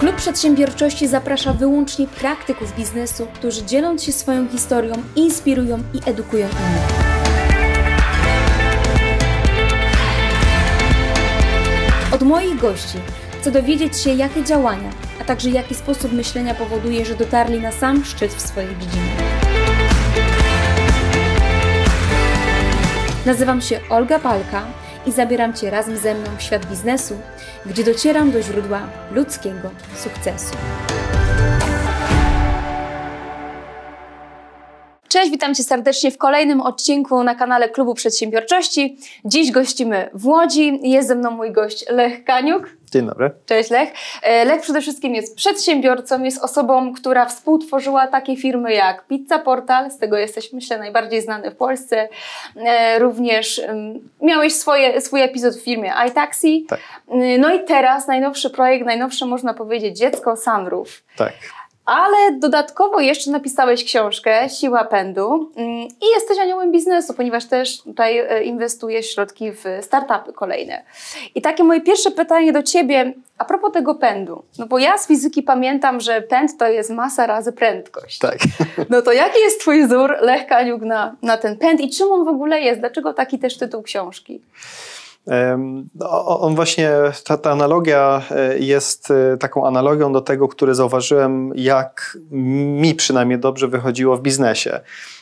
Klub Przedsiębiorczości zaprasza wyłącznie praktyków biznesu, którzy dzieląc się swoją historią, inspirują i edukują innych. Od moich gości chcę dowiedzieć się, jakie działania, a także jaki sposób myślenia powoduje, że dotarli na sam szczyt w swojej dziedzinie. Nazywam się Olga Palka i zabieram Cię razem ze mną w świat biznesu, gdzie docieram do źródła ludzkiego sukcesu. Cześć, witam Cię serdecznie w kolejnym odcinku na kanale Klubu Przedsiębiorczości. Dziś gościmy w Łodzi. Jest ze mną mój gość Lech Kaniuk. Dzień dobry. Cześć Lech. E, Lech przede wszystkim jest przedsiębiorcą, jest osobą, która współtworzyła takie firmy jak Pizza Portal, z tego jesteś myślę najbardziej znany w Polsce. E, również miałeś swoje, swój epizod w filmie iTaxi. Tak. E, no i teraz najnowszy projekt, najnowsze można powiedzieć dziecko Sunroof. Tak. Ale dodatkowo jeszcze napisałeś książkę Siła Pędu mm, i jesteś aniołem biznesu, ponieważ też tutaj e, inwestujesz środki w startupy kolejne. I takie moje pierwsze pytanie do Ciebie a propos tego pędu. No bo ja z fizyki pamiętam, że pęd to jest masa razy prędkość. Tak. No to jaki jest Twój wzór, Lech Kaniuk, na, na ten pęd i czym on w ogóle jest? Dlaczego taki też tytuł książki? No, on właśnie, ta, ta, analogia e, jest e, taką analogią do tego, który zauważyłem, jak mi przynajmniej dobrze wychodziło w biznesie.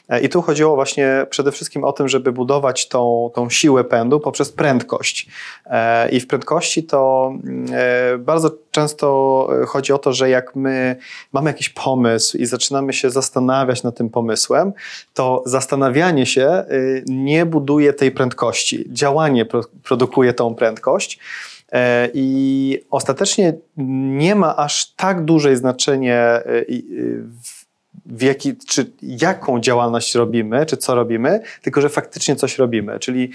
E, I tu chodziło właśnie przede wszystkim o tym, żeby budować tą, tą siłę pędu poprzez prędkość. E, I w prędkości to mm, e, bardzo często chodzi o to, że jak my mamy jakiś pomysł i zaczynamy się zastanawiać nad tym pomysłem, to zastanawianie się y, nie buduje tej prędkości. Działanie produkuje tą prędkość. I ostatecznie nie ma aż tak duże znaczenie w jaki, czy jaką działalność robimy, czy co robimy, tylko że faktycznie coś robimy. Czyli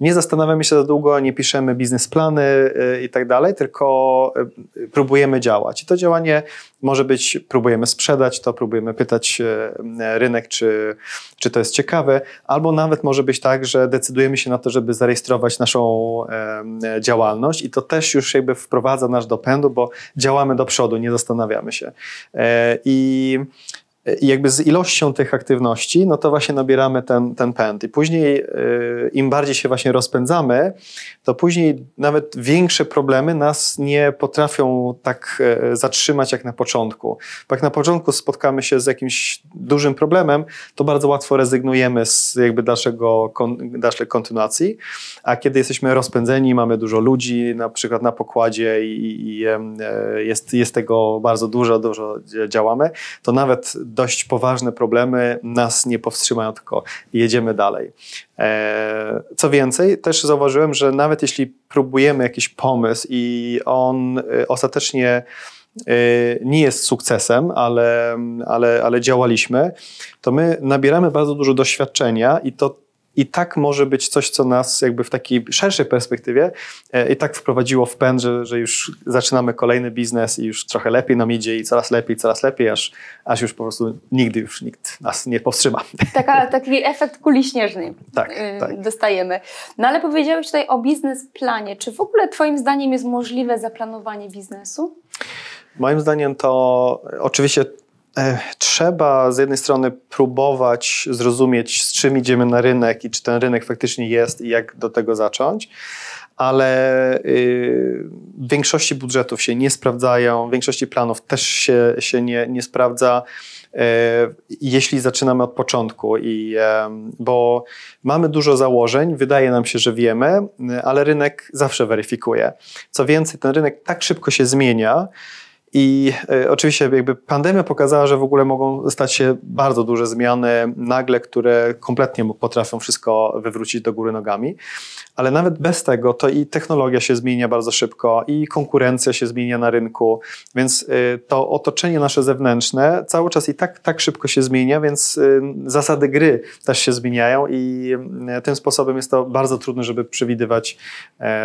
nie zastanawiamy się za długo, nie piszemy biznesplany y, i tak dalej, tylko y, próbujemy działać. I to działanie może być, próbujemy sprzedać to, próbujemy pytać y, rynek, czy, czy to jest ciekawe, albo nawet może być tak, że decydujemy się na to, żeby zarejestrować naszą działalność i to też już jakby wprowadza nasz do pędu, bo działamy do przodu, nie zastanawiamy się. E, I i jakby z ilością tych aktywności, no to właśnie nabieramy ten, ten pęd. I później, y, im bardziej się właśnie rozpędzamy, to później nawet większe problemy nas nie potrafią tak e, zatrzymać jak na początku. Bo jak na początku spotkamy się z jakimś dużym problemem, to bardzo łatwo rezygnujemy z jakby dalszego, dalszej kontynuacji. A kiedy jesteśmy rozpędzeni, mamy dużo ludzi, na przykład na pokładzie i, i e, jest, jest tego bardzo dużo, dużo działamy, to nawet dość poważne problemy nas nie powstrzymają, tylko jedziemy dalej. E, co więcej, też zauważyłem, że nawet jeśli próbujemy jakiś pomysł i on e, ostatecznie e, nie jest sukcesem, ale, ale, ale działaliśmy, to my nabieramy bardzo dużo doświadczenia i to i tak może być coś, co nas jakby w takiej szerszej perspektywie e, i tak wprowadziło w pęd, że, że już zaczynamy kolejny biznes i już trochę lepiej nam idzie i coraz lepiej, coraz lepiej, aż, aż już po prostu nigdy już nikt nas nie powstrzyma. Taka, taki efekt kuli śnieżnej tak, y, tak. dostajemy. No ale powiedziałeś tutaj o biznesplanie. Czy w ogóle twoim zdaniem jest możliwe zaplanowanie biznesu? Moim zdaniem to oczywiście trzeba z jednej strony próbować zrozumieć, z czym idziemy na rynek i czy ten rynek faktycznie jest i jak do tego zacząć, ale y, w większości budżetów się nie sprawdzają, większości planów też się, się nie, nie sprawdza e, jeśli zaczynamy od początku, i, bo mamy dużo założeń, wydaje nam się, że wiemy, ale rynek zawsze weryfikuje. Co więcej, ten rynek tak szybko się zmienia, i e, oczywiście jakby pandemia pokazała, że w ogóle mogą stać się bardzo duże zmiany nagle, które kompletnie potrafią wszystko wywrócić do góry nogami. Ale nawet bez tego to i technologia się zmienia bardzo szybko, i konkurencja się zmienia na rynku, więc e, to otoczenie nasze zewnętrzne cały czas i tak, tak szybko się zmienia, więc e, zasady gry też się zmieniają i tym sposobem jest to bardzo trudne, żeby przewidywać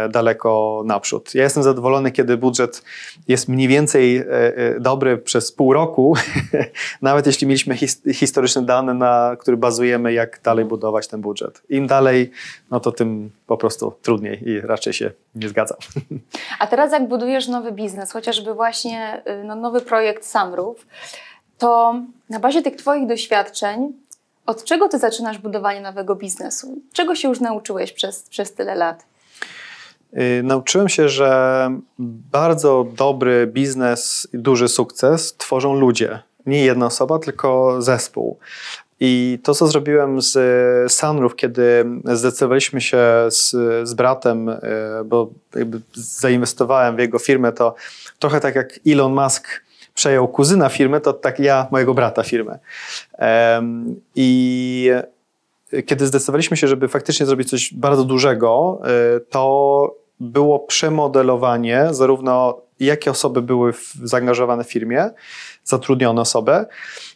daleko naprzód. Ja jestem zadowolony, kiedy budżet jest mniej więcej e, e, dobry przez pół roku, nawet jeśli mieliśmy his, historyczne dane, na których bazujemy, jak dalej budować ten budżet. Im dalej, no to tym po prostu trudniej i raczej się nie zgadzam. A teraz jak budujesz nowy biznes, chociażby właśnie y, no, nowy projekt Samrów, to na bazie tych Twoich doświadczeń, od czego Ty zaczynasz budowanie nowego biznesu? Czego się już nauczyłeś przez, przez tyle lat? Y, nauczyłem się, że bardzo dobry biznes i duży sukces tworzą ludzie. Nie jedna osoba, tylko zespół. I to, co zrobiłem z Sunroof, kiedy zdecydowaliśmy się z, z bratem, y, bo zainwestowałem w jego firmę, to trochę tak jak Elon Musk przejął kuzyna firmy, to tak ja mojego brata firmę. I kiedy zdecydowaliśmy się, żeby faktycznie zrobić coś bardzo dużego, y, to było przemodelowanie zarówno jakie osoby były zaangażowane w firmie, zatrudnione osoby,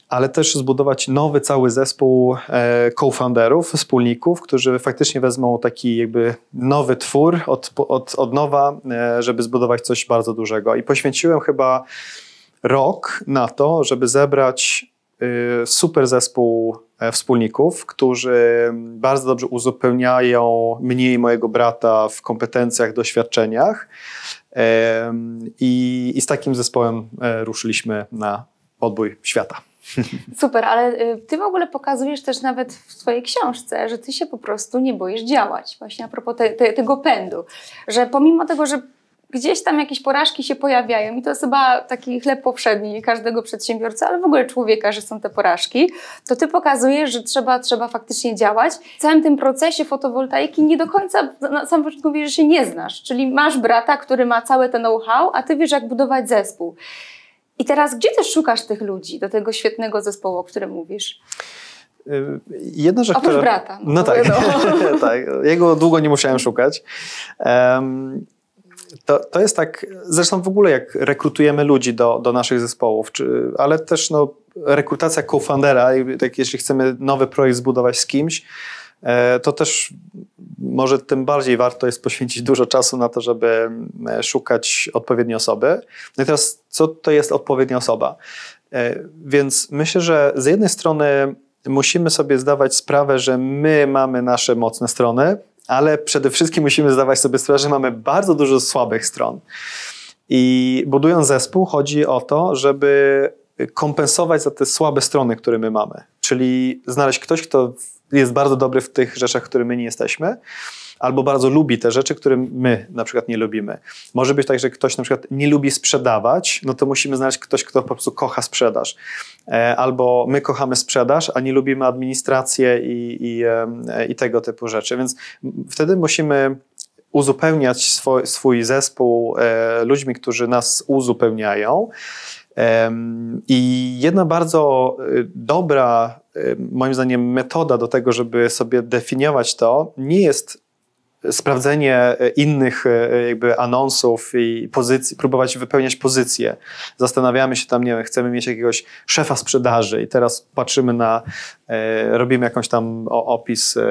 ale też zbudować nowy cały zespół e, co-founderów, wspólników, którzy faktycznie wezmą taki jakby nowy twór od, od, od nowa, e, żeby zbudować coś bardzo dużego. I poświęciłem chyba rok na to, żeby zebrać y, super zespół e, wspólników, którzy bardzo dobrze uzupełniają mnie i mojego brata w kompetencjach, doświadczeniach. I, i z takim zespołem ruszyliśmy na podbój świata. Super, ale y, ty w ogóle pokazujesz też nawet w swojej książce, że ty się po prostu nie boisz działać. Właśnie a propos te, te, tego pędu, że pomimo tego, że gdzieś tam jakieś porażki się pojawiają i to jest chyba taki chleb powszedni każdego przedsiębiorcy, ale w ogóle człowieka, że są te porażki, to ty pokazujesz, że trzeba, trzeba faktycznie działać. W całym tym procesie fotowoltaiki nie do końca na samym początku mówisz, że się nie znasz, czyli masz brata, który ma całe te know-how, a ty wiesz jak budować zespół. I teraz gdzie też szukasz tych ludzi do tego świetnego zespołu, o którym mówisz? Y, jedna rzecz, Oprócz która... brata. No, no tak. tak. Jego długo nie musiałem szukać. Um, to, to jest tak, zresztą w ogóle jak rekrutujemy ludzi do, do naszych zespołów, czy, ale też no, rekrutacja co-foundera, tak, jeśli chcemy nowy projekt zbudować z kimś, to też może tym bardziej warto jest poświęcić dużo czasu na to, żeby e, szukać odpowiedniej osoby. No i teraz, co to jest odpowiednia osoba? E, więc myślę, że z jednej strony musimy sobie zdawać sprawę, że my mamy nasze mocne strony, ale przede wszystkim musimy zdawać sobie sprawę, że mamy bardzo dużo słabych stron. I budując zespół, chodzi o to, żeby kompensować za te słabe strony, które my mamy. Czyli znaleźć ktoś, kto jest bardzo dobry w tych rzeczach, które my nie jesteśmy, albo bardzo lubi te rzeczy, które my na przykład nie lubimy. Może być tak, że ktoś na przykład nie lubi sprzedawać, no to musimy znaleźć ktoś, kto po prostu kocha sprzedaż. E, albo my kochamy sprzedaż, a nie lubimy administrację i, i, i tego typu rzeczy. Więc wtedy musimy uzupełniać swój, swój zespół e, ludźmi, którzy nas uzupełniają. I jedna bardzo e, dobra, moim zdaniem, metoda do tego, żeby sobie definiować to, nie jest sprawdzenie e, innych e, jakby anonsów i pozycji, próbować wypełniać pozycje. Zastanawiamy się tam, nie wiem, chcemy mieć jakiegoś szefa sprzedaży i teraz patrzymy na, e, robimy jakąś tam opis e,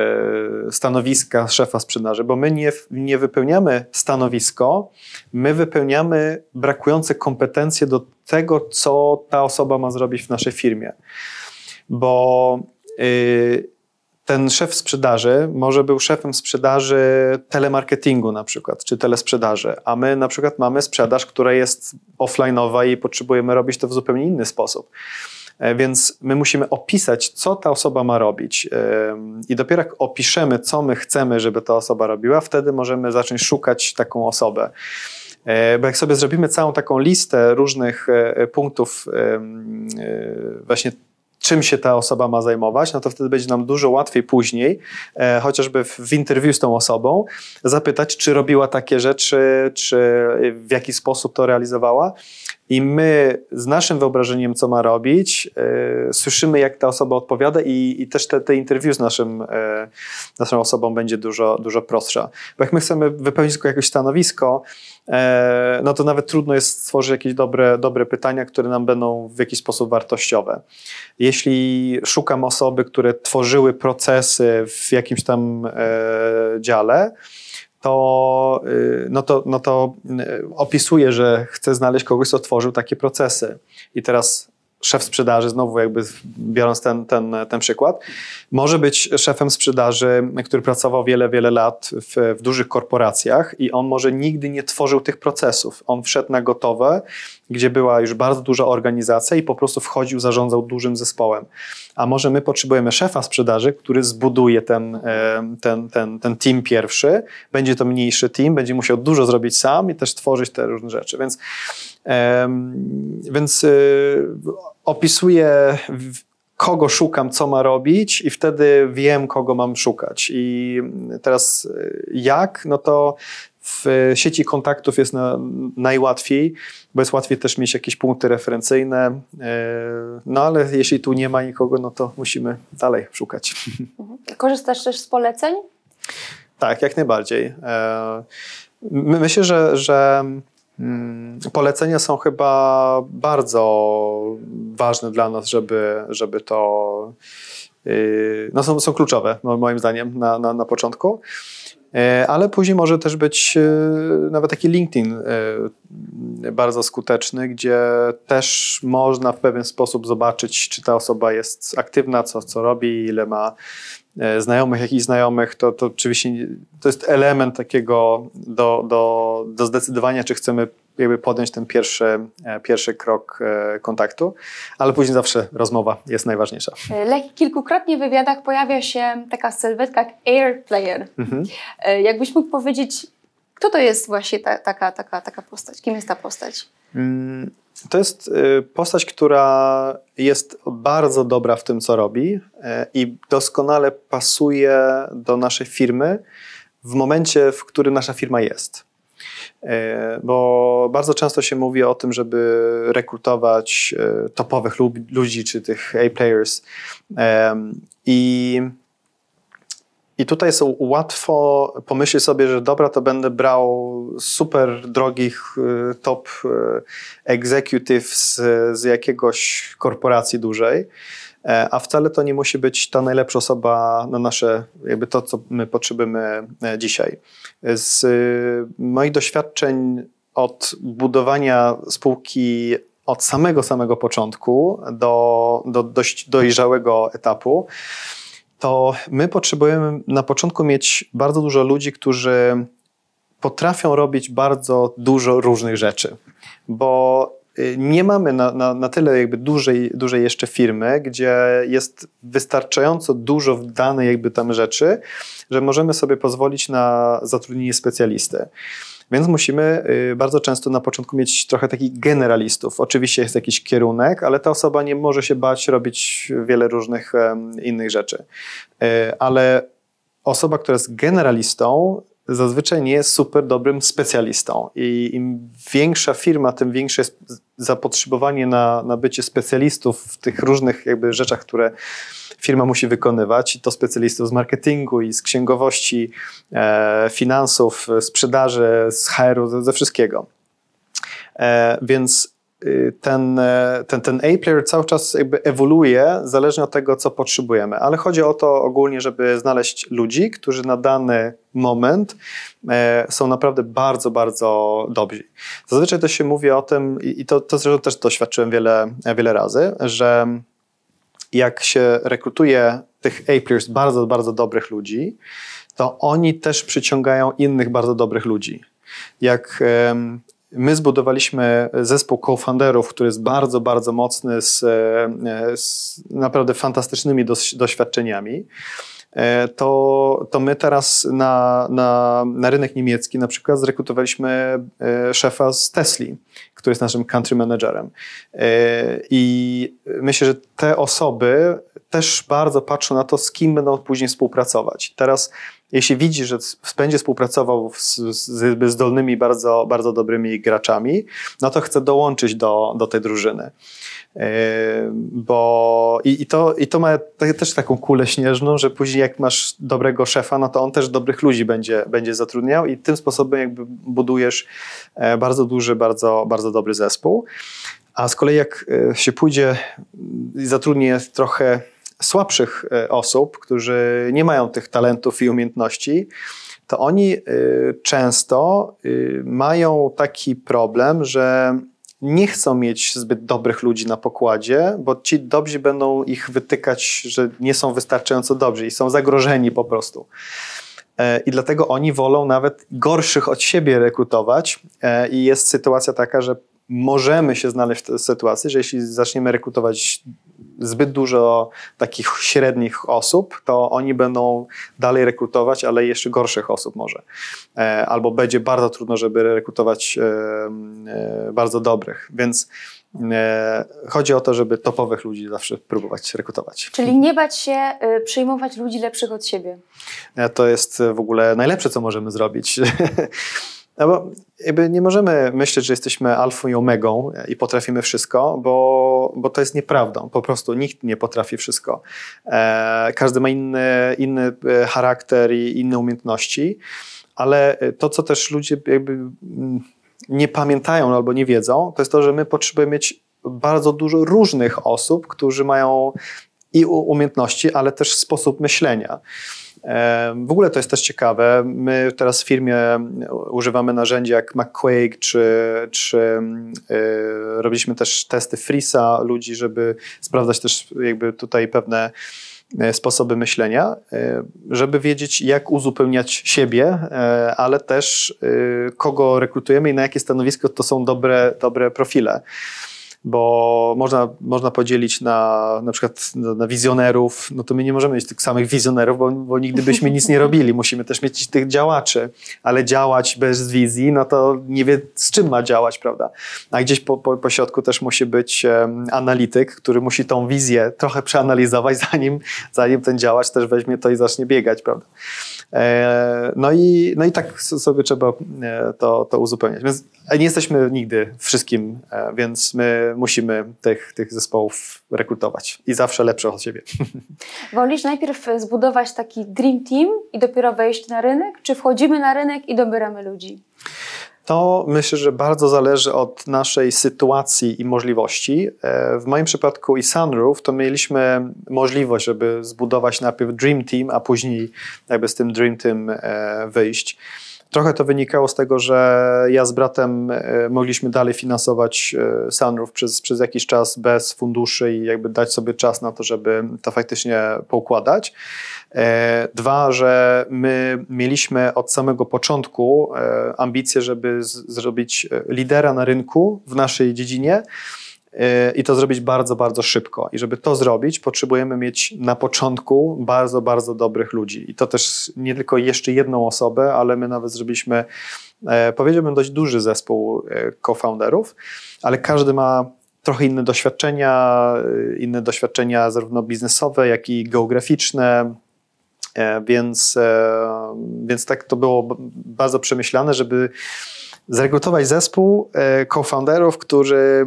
stanowiska szefa sprzedaży, bo my nie, nie wypełniamy stanowisko, my wypełniamy brakujące kompetencje do tego, co ta osoba ma zrobić w naszej firmie. Bo y, ten szef sprzedaży może był szefem sprzedaży telemarketingu na przykład, czy telesprzedaży, a my na przykład mamy sprzedaż, która jest offline'owa i potrzebujemy robić to w zupełnie inny sposób. E, więc my musimy opisać, co ta osoba ma robić. I dopiero jak opiszemy, co my chcemy, żeby ta osoba robiła, wtedy możemy zacząć szukać taką osobę. E, bo jak sobie zrobimy całą taką listę różnych e, punktów, właśnie czym się ta osoba ma zajmować, no to wtedy będzie nam dużo łatwiej później, e, chociażby w, w interwiu z tą osobą, zapytać, czy robiła takie rzeczy, czy w jaki sposób to realizowała. I my z naszym wyobrażeniem, co ma robić, e, słyszymy, jak ta osoba odpowiada, i, i też te, te interview z naszym, e, naszą osobą będzie dużo, dużo prostsza. Bo jak my chcemy wypełnić tylko jakieś stanowisko, no to nawet trudno jest stworzyć jakieś dobre, dobre pytania, które nam będą w jakiś sposób wartościowe. Jeśli szukam osoby, które tworzyły procesy w jakimś tam e, dziale, to, y, no to, no to y, opisuje, że chce znaleźć kogoś, kto tworzył takie procesy. I teraz szef sprzedaży, znowu jakby biorąc ten, ten, ten przykład, może być szefem sprzedaży, który pracował wiele, wiele lat w, w, dużych korporacjach i on może nigdy nie tworzył tych procesów. On wszedł na gotowe, gdzie była już bardzo duża organizacja i po prostu wchodził, zarządzał dużym zespołem. A może my potrzebujemy szefa sprzedaży, który zbuduje ten, ten, ten, ten team pierwszy, będzie to mniejszy team, będzie musiał dużo zrobić sam i też tworzyć te różne rzeczy. Więc więc y, opisuję, kogo szukam, co ma robić, i wtedy wiem, kogo mam szukać. I teraz y, jak? No to w sieci kontaktów jest na, najłatwiej, bo jest łatwiej też mieć jakieś punkty referencyjne. E, no ale jeśli tu nie ma nikogo, no to musimy dalej szukać. Mhm. Korzystasz też z poleceń? Tak, jak najbardziej. E, myślę, że, że Mm, polecenia są chyba bardzo ważne dla nas, żeby, żeby to. Yy, no są, są kluczowe, moim zdaniem, na, na, na początku. Yy, ale później może też być yy, nawet taki LinkedIn bardzo skuteczny, gdzie też można w pewien sposób zobaczyć, czy ta osoba jest aktywna, co, co robi, ile ma E, znajomych, jak i znajomych, to, to oczywiście to jest element takiego do, do, do zdecydowania, czy chcemy jakby podjąć ten pierwszy, e, pierwszy krok e, kontaktu, ale później zawsze rozmowa jest najważniejsza. Lech, kilkukrotnie w wywiadach pojawia się taka sylwetka jak Air Player. Mhm. Jakbyś mógł powiedzieć, kto to jest właśnie ta, taka, taka, taka postać? Kim jest ta postać? Mm, to jest postać, która jest bardzo dobra w tym, co robi i doskonale pasuje do naszej firmy w momencie, w którym nasza firma jest. Y, bo bardzo często się mówi o tym, żeby rekrutować topowych ludzi czy tych A-players. I i tutaj jest łatwo pomyśleć sobie, że dobra, to będę brał super drogich y, top executives z, z jakiegoś korporacji dużej, e, a wcale to nie musi być ta najlepsza osoba na nasze, jakby to, co my potrzebujemy e, dzisiaj. Z y, moich doświadczeń od budowania spółki od samego, samego początku do, do dość dojrzałego etapu, to my potrzebujemy na początku mieć bardzo dużo ludzi, którzy potrafią robić bardzo dużo różnych rzeczy, bo nie mamy na, na, na tyle jakby dużej, dużej jeszcze firmy, gdzie jest wystarczająco dużo danej jakby tam rzeczy, że możemy sobie pozwolić na zatrudnienie specjalisty. Więc musimy y, bardzo często na początku mieć trochę takich generalistów. Oczywiście jest jakiś kierunek, ale ta osoba nie może się bać robić wiele różnych innych rzeczy. Y, ale osoba, która jest generalistą, zazwyczaj nie jest super dobrym specjalistą. I im większa firma, tym większe jest zapotrzebowanie na, na bycie specjalistów w tych różnych jakby rzeczach, które firma musi wykonywać. I to specjalistów z marketingu i z księgowości, e, finansów, sprzedaży, z HR-u, ze, ze wszystkiego. E, więc ten, e, ten, ten A-player cały czas jakby ewoluuje zależnie od tego, co potrzebujemy, ale chodzi o to ogólnie, żeby znaleźć ludzi, którzy na dany moment e, są naprawdę bardzo, bardzo dobrzy. Zazwyczaj to się mówi o tym, i to, to zresztą też doświadczyłem wiele, wiele razy, że jak się rekrutuje tych A-players, bardzo, bardzo dobrych ludzi, to oni też przyciągają innych bardzo dobrych ludzi. Jak My zbudowaliśmy zespół co-founderów, który jest bardzo, bardzo mocny, z, e, z naprawdę fantastycznymi doświadczeniami. E, to, to my teraz na, na, na rynek niemiecki na przykład zrekrutowaliśmy e, szefa z Tesli, który jest naszym country managerem. I myślę, że te osoby też bardzo patrzą na to, z kim będą później współpracować. Teraz jeśli widzi, że będzie współpracował z, z zdolnymi, bardzo, bardzo dobrymi graczami, no to chce dołączyć do, do tej drużyny. Yy, bo i, i, to, i to ma też taką kulę śnieżną, że później jak masz dobrego szefa, no to on też dobrych ludzi będzie, będzie zatrudniał i tym sposobem jakby budujesz e, bardzo duży, bardzo, bardzo dobry zespół. A z kolei jak e, się pójdzie i zatrudni trochę słabszych osób, którzy nie mają tych talentów i umiejętności, to oni często mają taki problem, że nie chcą mieć zbyt dobrych ludzi na pokładzie, bo ci dobrzy będą ich wytykać, że nie są wystarczająco dobrzy i są zagrożeni po prostu. E, I dlatego oni wolą nawet gorszych od siebie rekrutować. E, I jest sytuacja taka, że możemy się znaleźć w tej sytuacji, że jeśli zaczniemy rekrutować zbyt dużo takich średnich osób, to oni będą dalej rekrutować, ale jeszcze gorszych osób może. E, albo będzie bardzo trudno, żeby rekrutować bardzo dobrych. Więc chodzi o to, żeby topowych ludzi zawsze próbować rekrutować. Czyli nie bać się przyjmować ludzi lepszych od siebie. To jest w ogóle najlepsze, co możemy zrobić. No bo jakby nie możemy myśleć, że jesteśmy alfą i omegą i potrafimy wszystko, bo, bo to jest nieprawdą. Po prostu nikt nie potrafi wszystko. E, każdy ma inny, inny e, charakter i inne umiejętności, ale to, co też ludzie jakby mm, nie pamiętają albo nie wiedzą, to jest to, że my potrzebujemy mieć bardzo dużo różnych osób, którzy mają i umiejętności, ale też sposób myślenia. W ogóle to jest też ciekawe. My teraz w firmie używamy narzędzi jak McQuake, czy, czy yy, robiliśmy też testy Frisa ludzi, żeby sprawdzać też jakby tutaj pewne e, sposoby myślenia, e, żeby wiedzieć, jak uzupełniać siebie, ale też kogo rekrutujemy i na jakie stanowisko to są dobre, dobre profile bo można, można podzielić na na przykład na, wizjonerów, no to my nie możemy mieć tych samych wizjonerów, bo, bo nigdy byśmy nic nie robili. Musimy też mieć tych działaczy, ale działać bez wizji, no to nie wie z czym ma działać, prawda? A gdzieś po, po, po środku też musi być um, analityk, który musi tą wizję trochę przeanalizować, zanim, zanim ten działacz też weźmie to i zacznie biegać, prawda? E, no i, no i tak sobie trzeba e, to, to uzupełniać. Więc nie jesteśmy nigdy wszystkim, e, więc my musimy tych, tych zespołów rekrutować i zawsze lepsze od siebie. Wolisz najpierw zbudować taki dream team i dopiero wejść na rynek, czy wchodzimy na rynek i dobieramy ludzi? To myślę, że bardzo zależy od naszej sytuacji i możliwości. E, w moim przypadku i Sunroof to mieliśmy możliwość, żeby zbudować najpierw Dream Team, a później jakby z tym Dream Team e, wyjść. Trochę to wynikało z tego, że ja z bratem e, mogliśmy dalej finansować Sunroof przez, przez jakiś czas bez funduszy i jakby dać sobie czas na to, żeby to faktycznie poukładać. E, dwa, że my mieliśmy od samego początku e, ambicje, żeby zrobić e, lidera na rynku w naszej dziedzinie i to zrobić bardzo, bardzo szybko. I żeby to zrobić, potrzebujemy mieć na początku bardzo, bardzo dobrych ludzi. I to też nie tylko jeszcze jedną osobę, ale my nawet zrobiliśmy, powiedziałbym, dość duży zespół co-founderów, ale każdy ma trochę inne doświadczenia, inne doświadczenia zarówno biznesowe, jak i geograficzne, E, więc, e, więc tak to było bardzo przemyślane, żeby zrekrutować zespół e, co-founderów, który,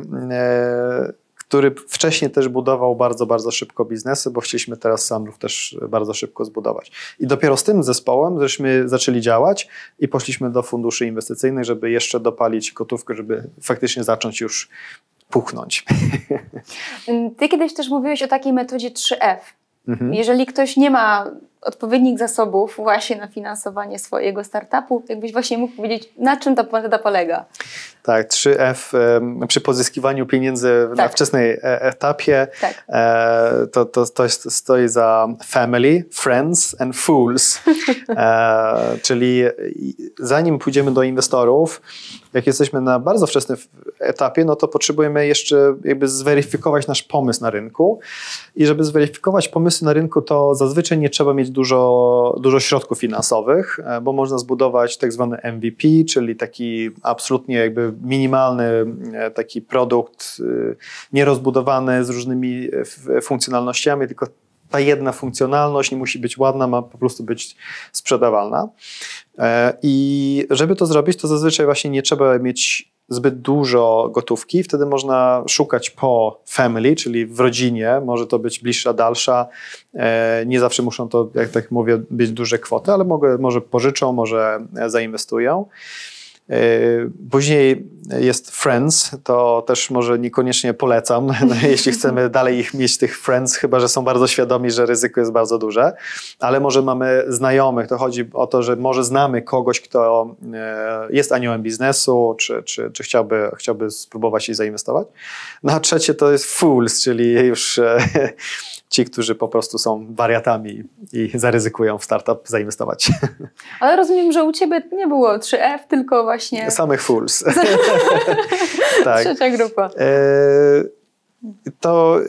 który wcześniej też budował bardzo, bardzo szybko biznesy, bo chcieliśmy teraz Sunroof też bardzo szybko zbudować. I dopiero z tym zespołem żeśmy zaczęli działać i poszliśmy do funduszy inwestycyjnych, żeby jeszcze dopalić gotówkę, żeby faktycznie zacząć już puchnąć. Ty kiedyś też mówiłeś o takiej metodzie 3F. Mhm. Jeżeli ktoś nie ma odpowiednich zasobów właśnie na finansowanie swojego startupu, jakbyś właśnie mógł powiedzieć, na czym ta metoda polega? Tak, 3F przy pozyskiwaniu pieniędzy tak. na wczesnej e, etapie tak. E, to, to, to stoi za family, friends and fools. E, czyli zanim pójdziemy do inwestorów, jak jesteśmy na bardzo wczesnym etapie, no to potrzebujemy jeszcze jakby zweryfikować nasz pomysł na rynku. I żeby zweryfikować pomysły na rynku, to zazwyczaj nie trzeba mieć dużo, dużo środków finansowych, bo można zbudować tak zwany MVP, czyli taki absolutnie jakby minimalny e, taki produkt, e, nierozbudowany z różnymi e, funkcjonalnościami, tylko ta jedna funkcjonalność nie musi być ładna, ma po prostu być sprzedawalna. I żeby to zrobić, to zazwyczaj właśnie nie trzeba mieć zbyt dużo gotówki, wtedy można szukać po family, czyli w rodzinie, może to być bliższa, dalsza. Nie zawsze muszą to, jak tak mówię, być duże kwoty, ale mogę, może pożyczą, może zainwestują. Później jest Friends, to też może niekoniecznie polecam, jeśli chcemy dalej ich mieć, tych Friends, chyba że są bardzo świadomi, że ryzyko jest bardzo duże, ale może mamy znajomych, to chodzi o to, że może znamy kogoś, kto jest aniołem biznesu, czy, czy, czy chciałby, chciałby spróbować i zainwestować. No a trzecie to jest Fools, czyli już ci, którzy po prostu są wariatami i zaryzykują w startup zainwestować. Ale rozumiem, że u Ciebie nie było 3F, tylko właśnie... Samych fools. tak. Trzecia grupa. E, to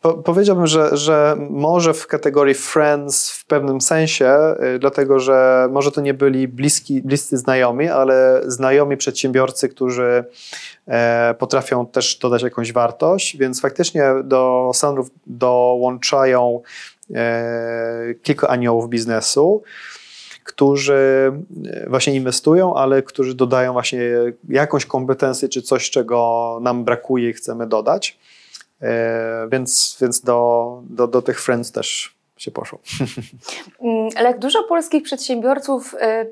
po, powiedziałbym, że, że może w kategorii friends w pewnym sensie, y, dlatego że może to nie byli bliski, bliscy znajomi, ale znajomi przedsiębiorcy, którzy e, potrafią też dodać jakąś wartość, więc faktycznie do Sunroof dołączają e, kilka aniołów biznesu którzy e, właśnie inwestują, ale którzy dodają właśnie jakąś kompetencję czy coś, czego nam brakuje i chcemy dodać. E, więc, więc do, do, do tych friends też się poszło. Mm, ale jak dużo polskich przedsiębiorców e,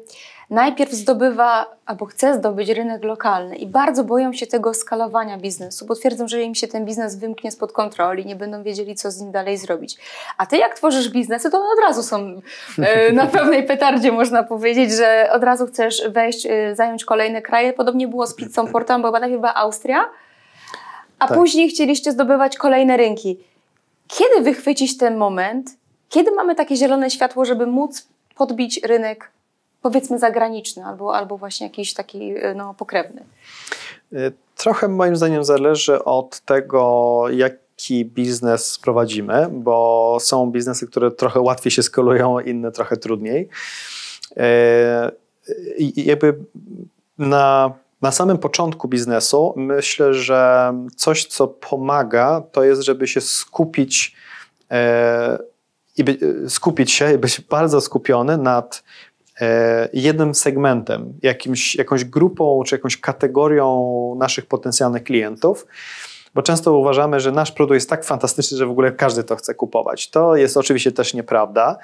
najpierw zdobywa albo chce zdobyć rynek lokalny i bardzo boją się tego skalowania biznesu, bo twierdzą, że im się ten biznes wymknie spod kontroli, nie będą wiedzieli, co z nim dalej zrobić. A ty jak tworzysz biznesy, to one od razu są e, na pewnej petardzie, można powiedzieć, że od razu chcesz wejść, zająć kolejne kraje. Podobnie było z pizzą Portam, bo najpierw była Austria, a tak. później chcieliście zdobywać kolejne rynki. Kiedy wychwycić ten moment? Kiedy mamy takie zielone światło, żeby móc podbić rynek, powiedzmy, zagraniczny albo, albo właśnie jakiś taki no, pokrewny? Y, trochę moim zdaniem zależy od tego, jaki biznes prowadzimy, bo są biznesy, które trochę łatwiej się skalują, inne trochę trudniej. Y, I jakby na na samym początku biznesu myślę, że coś, co pomaga, to jest, żeby się skupić e, i by, skupić się i być bardzo skupiony nad e, jednym segmentem, jakimś, jakąś grupą czy jakąś kategorią naszych potencjalnych klientów. Bo często uważamy, że nasz produkt jest tak fantastyczny, że w ogóle każdy to chce kupować. To jest oczywiście też nieprawda.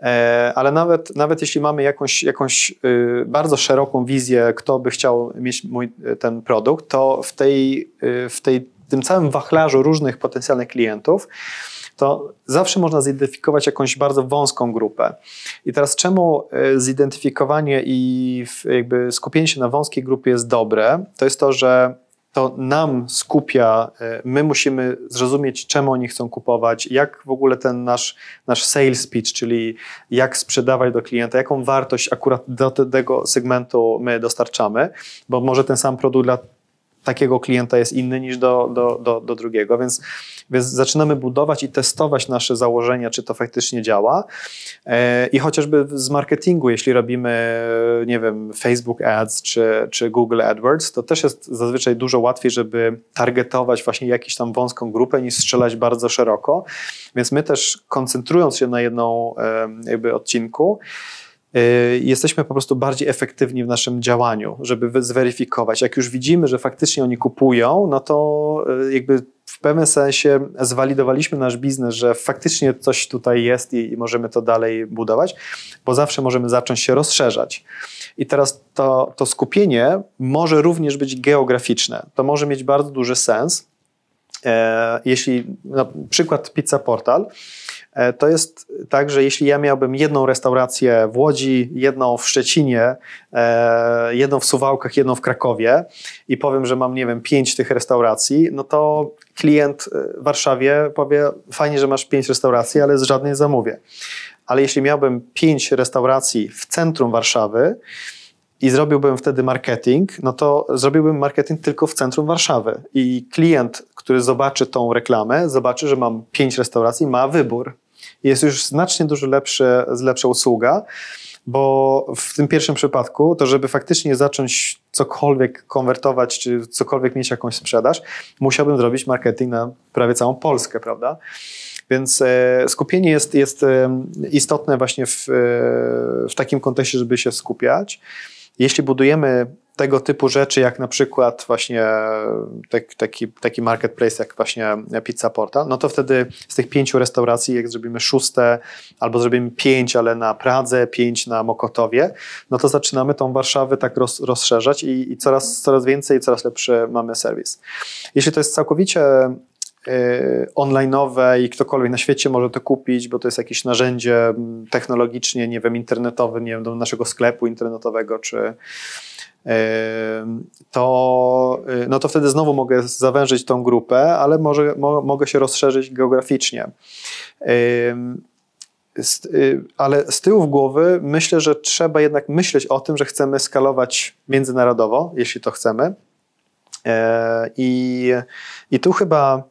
E, ale nawet, nawet jeśli mamy jakąś, jakąś y, bardzo szeroką wizję, kto by chciał mieć mój, ten produkt, to w, tej, y, w tej, tym całym wachlarzu różnych potencjalnych klientów, to zawsze można zidentyfikować jakąś bardzo wąską grupę. I teraz czemu y, zidentyfikowanie i jakby skupienie się na wąskiej grupie jest dobre, to jest to, że to nam skupia, e, my musimy zrozumieć, czemu oni chcą kupować, jak w ogóle ten nasz, nasz sales pitch, czyli jak sprzedawać do klienta, jaką wartość akurat do tego segmentu my dostarczamy, bo może ten sam produkt dla takiego klienta jest inny niż do, do, do, do drugiego, więc, więc zaczynamy budować i testować nasze założenia, czy to faktycznie działa. E, I chociażby z marketingu, jeśli robimy, nie wiem, Facebook Ads czy, czy Google AdWords, to też jest zazwyczaj dużo łatwiej, żeby targetować właśnie jakąś tam wąską grupę, niż strzelać bardzo szeroko. Więc my też koncentrując się na jedną jakby odcinku, jesteśmy po prostu bardziej efektywni w naszym działaniu, żeby zweryfikować. Jak już widzimy, że faktycznie oni kupują, no to y, jakby w pewnym sensie zwalidowaliśmy nasz biznes, że faktycznie coś tutaj jest i, możemy to dalej budować, bo zawsze możemy zacząć się rozszerzać. I teraz to, to skupienie może również być geograficzne. To może mieć bardzo duży sens. E, jeśli na przykład Pizza Portal, to jest tak, że jeśli ja miałbym jedną restaurację w Łodzi, jedną w Szczecinie, e, jedną w Suwałkach, jedną w Krakowie i powiem, że mam, nie wiem, pięć tych restauracji, no to klient w Warszawie powie, fajnie, że masz pięć restauracji, ale z żadnej zamówię. Ale jeśli miałbym pięć restauracji w centrum Warszawy, i zrobiłbym wtedy marketing, no to zrobiłbym marketing tylko w centrum Warszawy. I klient, który zobaczy tą reklamę, zobaczy, że mam pięć restauracji, ma wybór. Jest już znacznie dużo lepsze, lepsza usługa, bo w tym pierwszym przypadku, to żeby faktycznie zacząć cokolwiek konwertować, czy cokolwiek mieć jakąś sprzedaż, musiałbym zrobić marketing na prawie całą Polskę, prawda? Więc e, skupienie jest, jest e, istotne właśnie w, e, w takim kontekście, żeby się skupiać. Jeśli budujemy tego typu rzeczy, jak na przykład właśnie tak, taki, taki marketplace, jak właśnie Pizza Portal, no to wtedy z tych pięciu restauracji, jak zrobimy szóste, albo zrobimy pięć, ale na Pradze, pięć na Mokotowie, no to zaczynamy tą Warszawę tak roz, rozszerzać i, i coraz, coraz więcej, coraz lepszy mamy serwis. Jeśli to jest całkowicie Y, online'owe i ktokolwiek na świecie może to kupić, bo to jest jakieś narzędzie technologicznie, nie wiem, internetowe, nie wiem, do naszego sklepu internetowego, czy to, y, no to wtedy znowu mogę zawężyć tą grupę, ale może, mo, mogę się rozszerzyć geograficznie. Ale z tyłu w głowy myślę, że trzeba jednak myśleć o tym, że chcemy skalować międzynarodowo, jeśli to chcemy. I, i tu chyba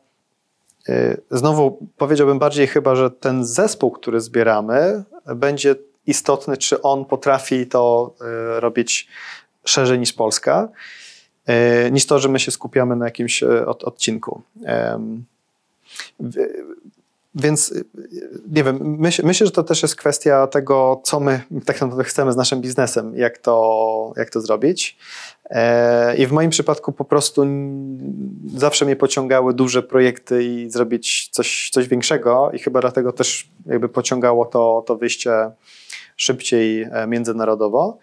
Y, znowu powiedziałbym bardziej chyba, że ten zespół, który zbieramy, będzie istotny, czy on potrafi to y, robić szerzej niż Polska, y, niż to, że my się skupiamy na jakimś odcinku. Więc nie wiem, myśl, myślę, że to też jest kwestia tego, co my tak naprawdę chcemy z naszym biznesem, jak to, jak to zrobić. E, I w moim przypadku po prostu zawsze mnie pociągały duże projekty i zrobić coś, coś większego i chyba dlatego też jakby pociągało to, to wyjście szybciej e, międzynarodowo.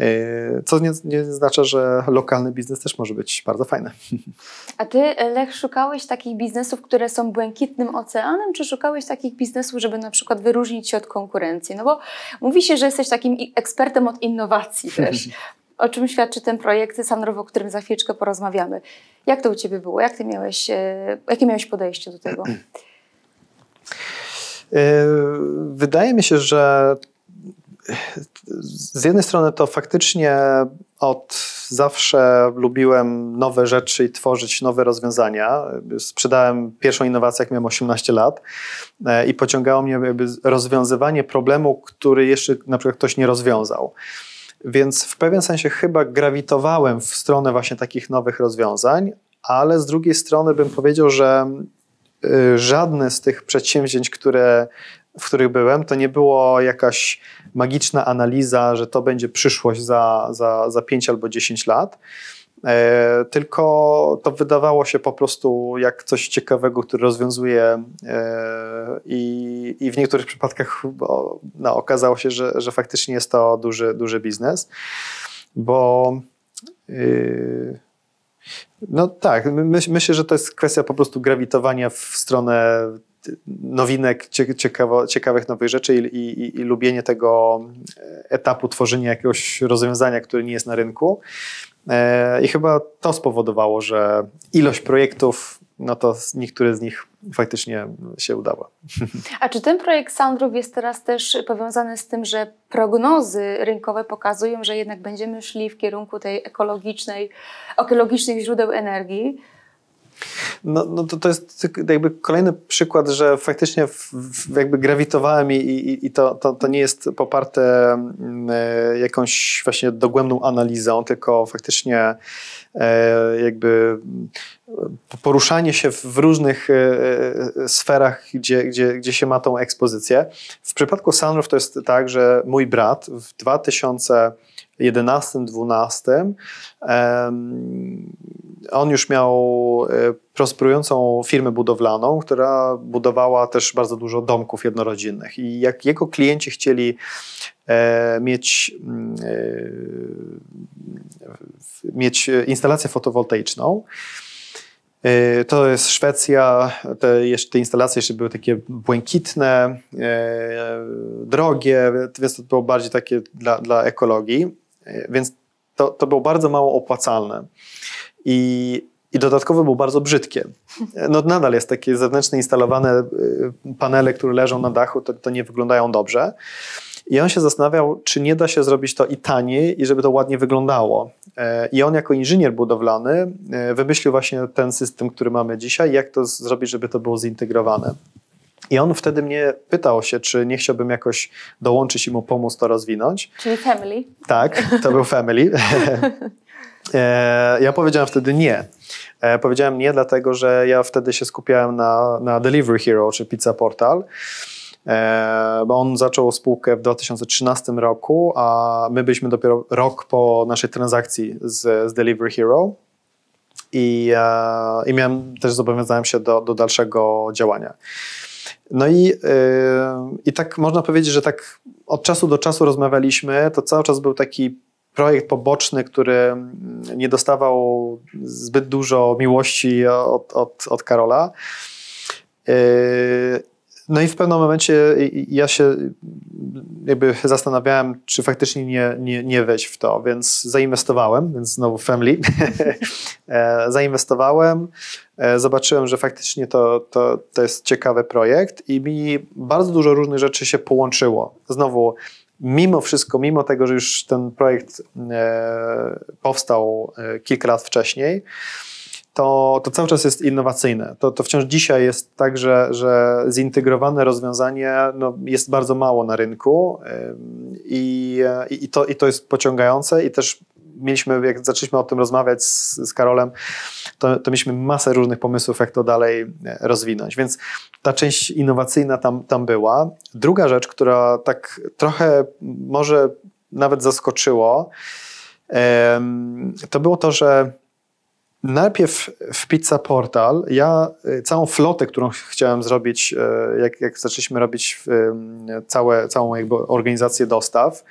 E, co nie, nie znaczy, że lokalny biznes też może być bardzo fajny. A ty, Lech, szukałeś takich biznesów, które są błękitnym oceanem, czy szukałeś takich biznesów, żeby na przykład wyróżnić się od konkurencji? No bo mówi się, że jesteś takim ekspertem od innowacji też. o czym świadczy ten projekt Sanrowo, o którym za chwileczkę porozmawiamy. Jak to u Ciebie było? Jak ty miałeś, e, jakie miałeś podejście do tego? E, wydaje mi się, że z jednej strony to faktycznie od zawsze lubiłem nowe rzeczy i tworzyć nowe rozwiązania. Sprzedałem pierwszą innowację, jak miałem 18 lat e, i pociągało mnie rozwiązywanie problemu, który jeszcze na przykład ktoś nie rozwiązał. Więc w pewien sensie chyba grawitowałem w stronę właśnie takich nowych rozwiązań, ale z drugiej strony bym powiedział, że y, żadne z tych przedsięwzięć, które, w których byłem, to nie było jakaś magiczna analiza, że to będzie przyszłość za, za, za 5 albo 10 lat. E, tylko to wydawało się po prostu jak coś ciekawego, które rozwiązuje e, i, i w niektórych przypadkach no, okazało się, że, że faktycznie jest to duży, duży biznes, bo yy, no tak, my, myślę, że to jest kwestia po prostu grawitowania w stronę nowinek, ciekawo, ciekawych nowych rzeczy i, i, i, lubienie tego etapu tworzenia jakiegoś rozwiązania, które nie jest na rynku. E, I chyba to spowodowało, że ilość projektów, no to niektóre z nich faktycznie się udało. A czy ten projekt Soundroof jest teraz też powiązany z tym, że prognozy rynkowe pokazują, że jednak będziemy szli w kierunku tej ekologicznej, ekologicznych źródeł energii? No, no to, to jest jakby kolejny przykład, że faktycznie w, w jakby grawitowałem i, i, i to, to, to, nie jest poparte mm, e, jakąś właśnie dogłębną analizą, tylko faktycznie e, jakby poruszanie się w różnych e, sferach, gdzie, gdzie, gdzie się ma tą ekspozycję. W przypadku Sunroof to jest tak, że mój brat w 2000 11-12 on już miał e, prosperującą firmę budowlaną, która budowała też bardzo dużo domków jednorodzinnych. I jak jego klienci chcieli e, mieć, mm, e, mieć instalację fotowoltaiczną, to jest Szwecja, te, te instalacje jeszcze były takie błękitne, drogie, więc to było bardziej takie dla, dla ekologii. Więc to, to było bardzo mało opłacalne. I, i dodatkowo było bardzo brzydkie. No nadal jest takie zewnętrzne instalowane y, panele, które leżą na dachu, to, to nie wyglądają dobrze. I on się zastanawiał, czy nie da się zrobić to i taniej, i żeby to ładnie wyglądało. E, I on jako inżynier budowlany e, wymyślił właśnie ten system, który mamy dzisiaj, jak to zrobić, żeby to było zintegrowane. I on wtedy mnie pytał się, czy nie chciałbym jakoś dołączyć i mu pomóc to rozwinąć. Czyli family. Tak, to był family. E, ja powiedziałem wtedy nie. E, powiedziałem nie, dlatego że ja wtedy się skupiałem na, na Delivery Hero czy Pizza Portal. bo on zaczął spółkę w 2013 roku, a my byliśmy dopiero rok po naszej transakcji z, z Delivery Hero i, i miałem też zobowiązałem się do, do dalszego działania. No i, i tak można powiedzieć, że tak od czasu do czasu rozmawialiśmy, to cały czas był taki projekt poboczny, który nie dostawał zbyt dużo miłości od, od, od Karola. No i w pewnym momencie ja się jakby zastanawiałem, czy faktycznie nie, nie, nie wejść w to, więc zainwestowałem, więc znowu family. E, zainwestowałem, e, zobaczyłem, że faktycznie to, to, to jest ciekawy projekt i mi bardzo dużo różnych rzeczy się połączyło. Znowu, mimo wszystko, mimo tego, że już ten projekt e, powstał kilka lat wcześniej, to, to cały czas jest innowacyjne. To, to wciąż dzisiaj jest tak, że, że zintegrowane rozwiązanie no, jest bardzo mało na rynku i, i, to, i to jest pociągające i też mieliśmy, jak zaczęliśmy o tym rozmawiać z, z Karolem, to, to mieliśmy masę różnych pomysłów, jak to dalej e, rozwinąć. Więc ta część innowacyjna tam, tam była. Druga rzecz, która tak trochę może nawet zaskoczyło, to było to, że Najpierw w Pizza Portal, ja y, całą flotę, którą chciałem zrobić, y, jak, jak zaczęliśmy robić całe, całą jakby organizację dostaw,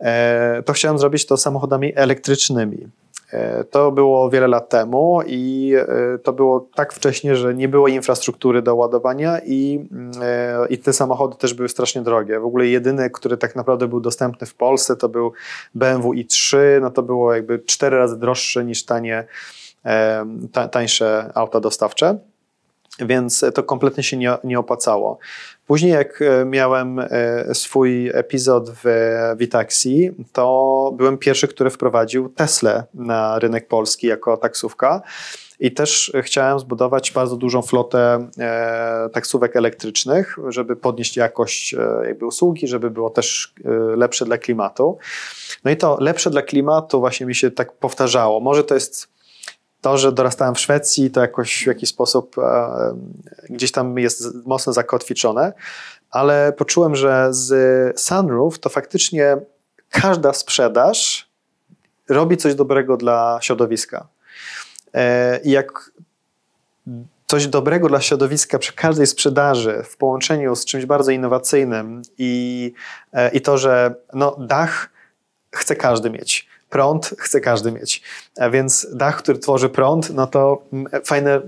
e, to chciałem zrobić to samochodami elektrycznymi. E, to było wiele lat temu i e, to było tak wcześnie, że nie było infrastruktury do ładowania i, i te samochody też były strasznie drogie. W ogóle jedyny, który tak naprawdę był dostępny w Polsce, to był BMW i3, no to było jakby cztery razy droższe niż tanie tańsze auta dostawcze, więc to kompletnie się nie, nie opłacało. Później, jak e, miałem e, swój epizod w Vitaxi, to byłem pierwszy, który wprowadził Tesla na rynek polski jako taksówka. I też chciałem zbudować bardzo dużą flotę e, taksówek elektrycznych, żeby podnieść jakość jakby usługi, żeby było też lepsze dla klimatu. No i to lepsze dla klimatu właśnie mi się tak powtarzało. Może to jest to, że dorastałem w Szwecji, to jakoś w jakiś sposób e, gdzieś tam jest mocno zakotwiczone, ale poczułem, że z Sunroof to faktycznie każda sprzedaż robi coś dobrego dla środowiska. E, I jak coś dobrego dla środowiska przy każdej sprzedaży w połączeniu z czymś bardzo innowacyjnym i, e, i to, że no, dach chce każdy mieć prąd chce każdy mieć. A więc dach, który tworzy prąd, no to fajne,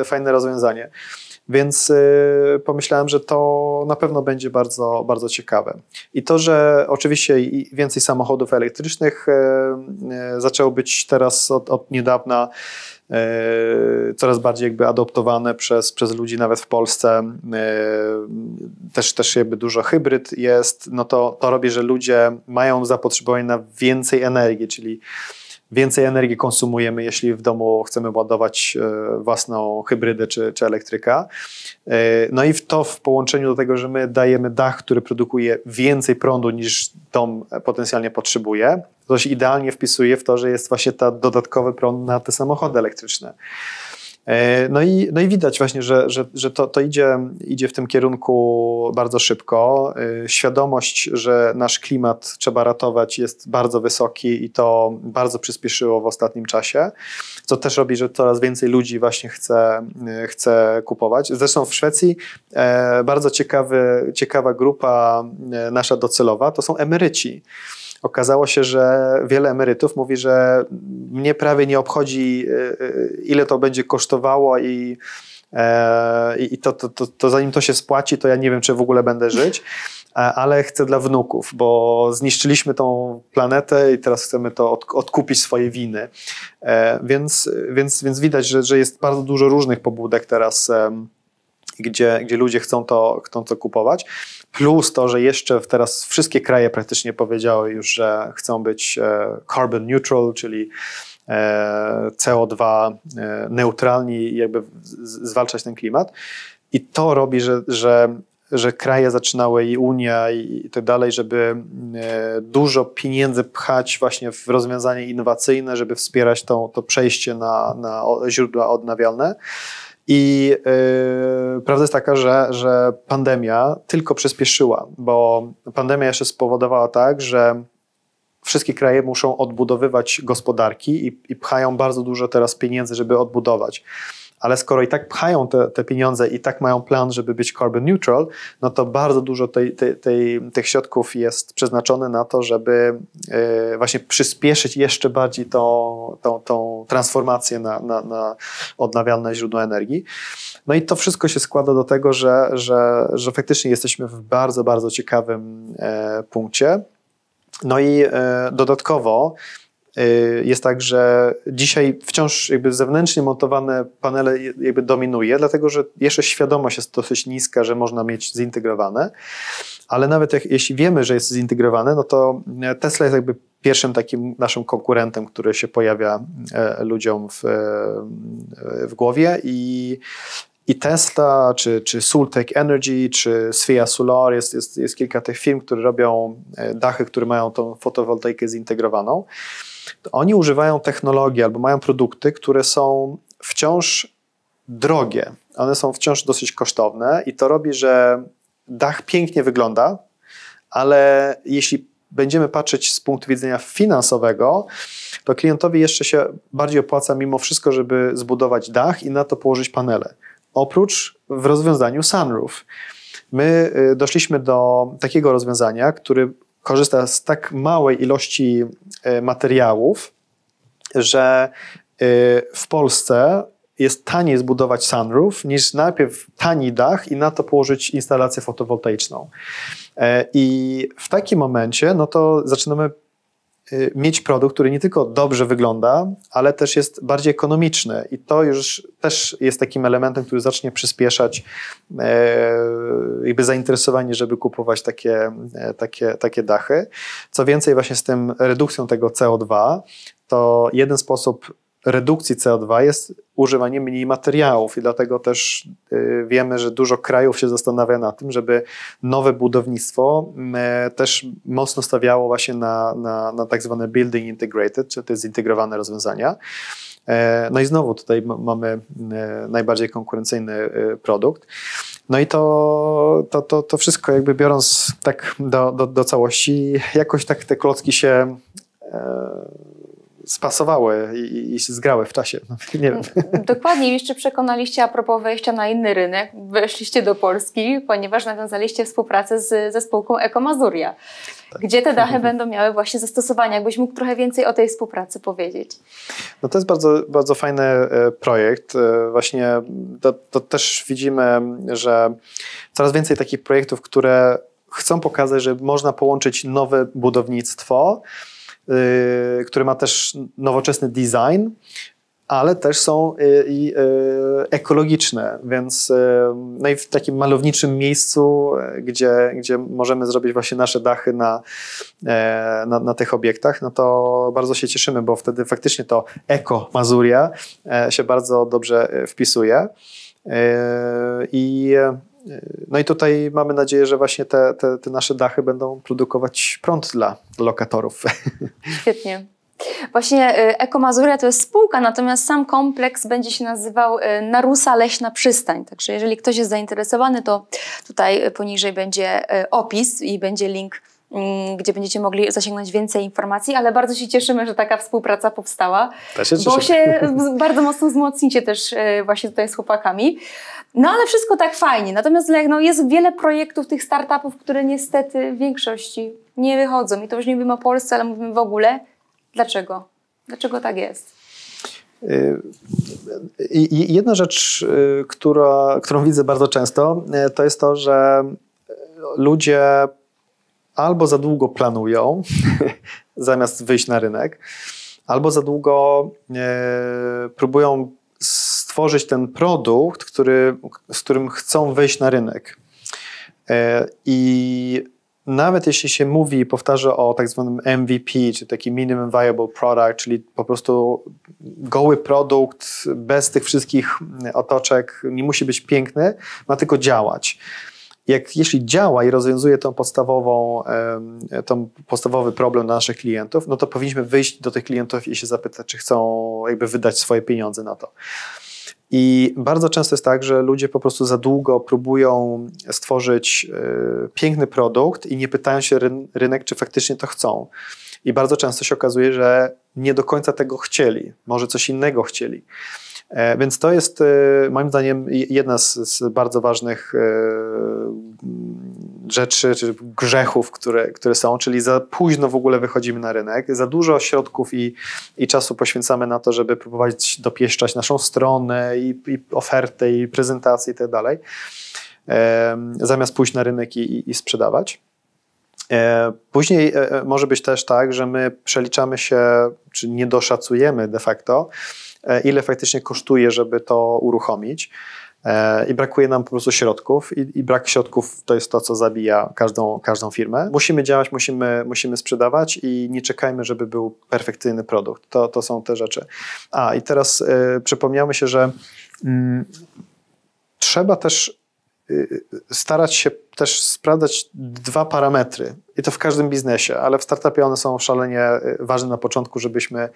e, fajne rozwiązanie. Więc e, pomyślałem, że to na pewno będzie bardzo, bardzo ciekawe. I to, że oczywiście więcej samochodów elektrycznych e, zaczęło być teraz od, od niedawna E, coraz bardziej jakby adoptowane przez, przez ludzi nawet w Polsce. E, też, też jakby dużo hybryd jest, no to, to robi, że ludzie mają zapotrzebowanie na więcej energii, czyli więcej energii konsumujemy, jeśli w domu chcemy ładować e, własną hybrydę czy, czy elektryka. No i to w połączeniu do tego, że my dajemy dach, który produkuje więcej prądu niż dom potencjalnie potrzebuje, to się idealnie wpisuje w to, że jest właśnie ta dodatkowy prąd na te samochody elektryczne. E, no i, no i widać właśnie, że, że, że to, to idzie, idzie w tym kierunku bardzo szybko. E, świadomość, że nasz klimat trzeba ratować jest bardzo wysoki i to bardzo przyspieszyło w ostatnim czasie, co też robi, że coraz więcej ludzi właśnie chce, e, chce kupować. Zresztą w Szwecji bardzo ciekawy, ciekawa grupa nasza docelowa to są emeryci okazało się, że wiele emerytów mówi, że mnie prawie nie obchodzi, e, e, ile to będzie kosztowało i, e, i to, to, to, to zanim to się spłaci, to ja nie wiem, czy w ogóle będę żyć ale chcę dla wnuków, bo zniszczyliśmy tą planetę i teraz chcemy to od, odkupić swoje winy. Więc, więc, więc widać, że, że jest bardzo dużo różnych pobudek teraz gdzie, gdzie ludzie chcą to, chcą to kupować. Plus to, że jeszcze teraz wszystkie kraje praktycznie powiedziały już, że chcą być e, carbon neutral, czyli e, CO2 e, neutralni jakby zwalczać ten klimat. I to robi, że, że, że kraje zaczynały i Unia i tak dalej, żeby dużo pieniędzy pchać właśnie w rozwiązania innowacyjne, żeby wspierać to, to przejście na, na źródła odnawialne. I yy, prawda jest taka, że, że pandemia tylko przyspieszyła, bo pandemia jeszcze spowodowała tak, że wszystkie kraje muszą odbudowywać gospodarki i, i pchają bardzo dużo teraz pieniędzy, żeby odbudować ale skoro i tak pchają te, te, pieniądze i tak mają plan, żeby być carbon neutral, no to bardzo dużo tej, tej, tej, tych środków jest przeznaczone na to, żeby y, właśnie przyspieszyć jeszcze bardziej tą, tą, tą transformację na, na, na odnawialne źródła energii. No i to wszystko się składa do tego, że, że, że faktycznie jesteśmy w bardzo, bardzo ciekawym e, punkcie. No i e, dodatkowo jest tak, że dzisiaj wciąż jakby zewnętrznie montowane panele jakby dominuje, dlatego że jeszcze świadomość jest dosyć niska, że można mieć zintegrowane, ale nawet jak, jeśli wiemy, że jest zintegrowane, no to Tesla jest jakby pierwszym takim naszym konkurentem, który się pojawia e, ludziom w, e, w głowie. I i Tesla, czy, czy Sultech Energy, czy Svea Solar, jest, jest, jest kilka tych firm, które robią e, dachy, które mają tą fotowoltaikę zintegrowaną oni używają technologii albo mają produkty, które są wciąż drogie. One są wciąż dosyć kosztowne i to robi, że dach pięknie wygląda, ale jeśli będziemy patrzeć z punktu widzenia finansowego, to klientowi jeszcze się bardziej opłaca mimo wszystko, żeby zbudować dach i na to położyć panele. Oprócz w rozwiązaniu sunroof. My y, doszliśmy do takiego rozwiązania, który korzysta z tak małej ilości e, materiałów, że e, w Polsce jest taniej zbudować sunroof niż najpierw tani dach i na to położyć instalację fotowoltaiczną. E, I w takim momencie, no to zaczynamy mieć produkt, który nie tylko dobrze wygląda, ale też jest bardziej ekonomiczny. I to już też jest takim elementem, który zacznie przyspieszać e, jakby zainteresowanie, żeby kupować takie, e, takie, takie dachy. Co więcej, właśnie z tym redukcją tego CO2, to jeden sposób redukcji CO2 jest używanie mniej materiałów i dlatego też y, wiemy, że dużo krajów się zastanawia na tym, żeby nowe budownictwo e, też mocno stawiało właśnie na, na, na tak zwane building integrated, czyli te zintegrowane rozwiązania. E, no i znowu tutaj mamy e, najbardziej konkurencyjny produkt. No i to, to, to, to wszystko jakby biorąc tak do, do, do całości, jakoś tak te klocki się spasowały i, i się zgrały w czasie. No, nie wiem. Dokładnie, jeszcze przekonaliście a propos wejścia na inny rynek, weszliście do Polski, ponieważ nawiązaliście współpracę z, ze spółką Ekomazuria, tak. gdzie te dachy będą miały właśnie zastosowania. Jakbyś mógł trochę więcej o tej współpracy powiedzieć? No to jest bardzo, bardzo fajny e, projekt. E, właśnie to, to też widzimy, że coraz więcej takich projektów, które chcą pokazać, że można połączyć nowe budownictwo który ma też nowoczesny design, ale też są y, i y, ekologiczne, więc no i w takim malowniczym miejscu, gdzie, gdzie możemy zrobić właśnie nasze dachy na, na, na tych obiektach, no to bardzo się cieszymy, bo wtedy faktycznie to eko Mazuria się bardzo dobrze wpisuje. I no i tutaj mamy nadzieję, że właśnie te, te, te nasze dachy będą produkować prąd dla lokatorów. Świetnie. Właśnie y, Ekomazuria to jest spółka, natomiast sam kompleks będzie się nazywał y, Narusa Leśna Przystań. Także jeżeli ktoś jest zainteresowany, to tutaj poniżej będzie y, opis i będzie link gdzie będziecie mogli zasięgnąć więcej informacji, ale bardzo się cieszymy, że taka współpraca powstała, się bo się bardzo mocno wzmocnicie też właśnie tutaj z chłopakami. No ale wszystko tak fajnie. Natomiast no, jest wiele projektów tych startupów, które niestety w większości nie wychodzą. I to już nie mówimy o Polsce, ale mówimy w ogóle. Dlaczego? Dlaczego tak jest? Y, I jedna rzecz, y, która, którą widzę bardzo często, y, to jest to, że ludzie albo za długo planują, zamiast wyjść na rynek, albo za długo próbują stworzyć ten produkt, który, z którym chcą wejść na rynek. E, I nawet jeśli się mówi powtarza o tak zwanym MVP, czy taki Minimum Viable Product, czyli po prostu goły produkt bez tych wszystkich otoczek, nie musi być piękny, ma tylko działać. Jak, jeśli działa i rozwiązuje tą podstawową, tą podstawowy problem naszych klientów, no to powinniśmy wyjść do tych klientów i się zapytać, czy chcą jakby wydać swoje pieniądze na to. I bardzo często jest tak, że ludzie po prostu za długo próbują stworzyć y, piękny produkt i nie pytają się rynek, czy faktycznie to chcą. I bardzo często się okazuje, że nie do końca tego chcieli, może coś innego chcieli. E, więc to jest e, moim zdaniem jedna z, z bardzo ważnych e, rzeczy czy grzechów, które, które są, czyli za późno w ogóle wychodzimy na rynek, za dużo środków i, i czasu poświęcamy na to, żeby próbować dopieszczać naszą stronę i, i ofertę i prezentację i tak dalej, zamiast pójść na rynek i, i sprzedawać. Później może być też tak, że my przeliczamy się, czy nie doszacujemy de facto, ile faktycznie kosztuje, żeby to uruchomić. E, I brakuje nam po prostu środków, i, i, brak środków to jest to, co zabija każdą, każdą firmę. Musimy działać, musimy, musimy sprzedawać i nie czekajmy, żeby był perfekcyjny produkt. To, to są te rzeczy. A i teraz y, się, że y, trzeba też starać się też sprawdzać dwa parametry. I to w każdym biznesie, ale w startupie one są szalenie y, ważne na początku, żebyśmy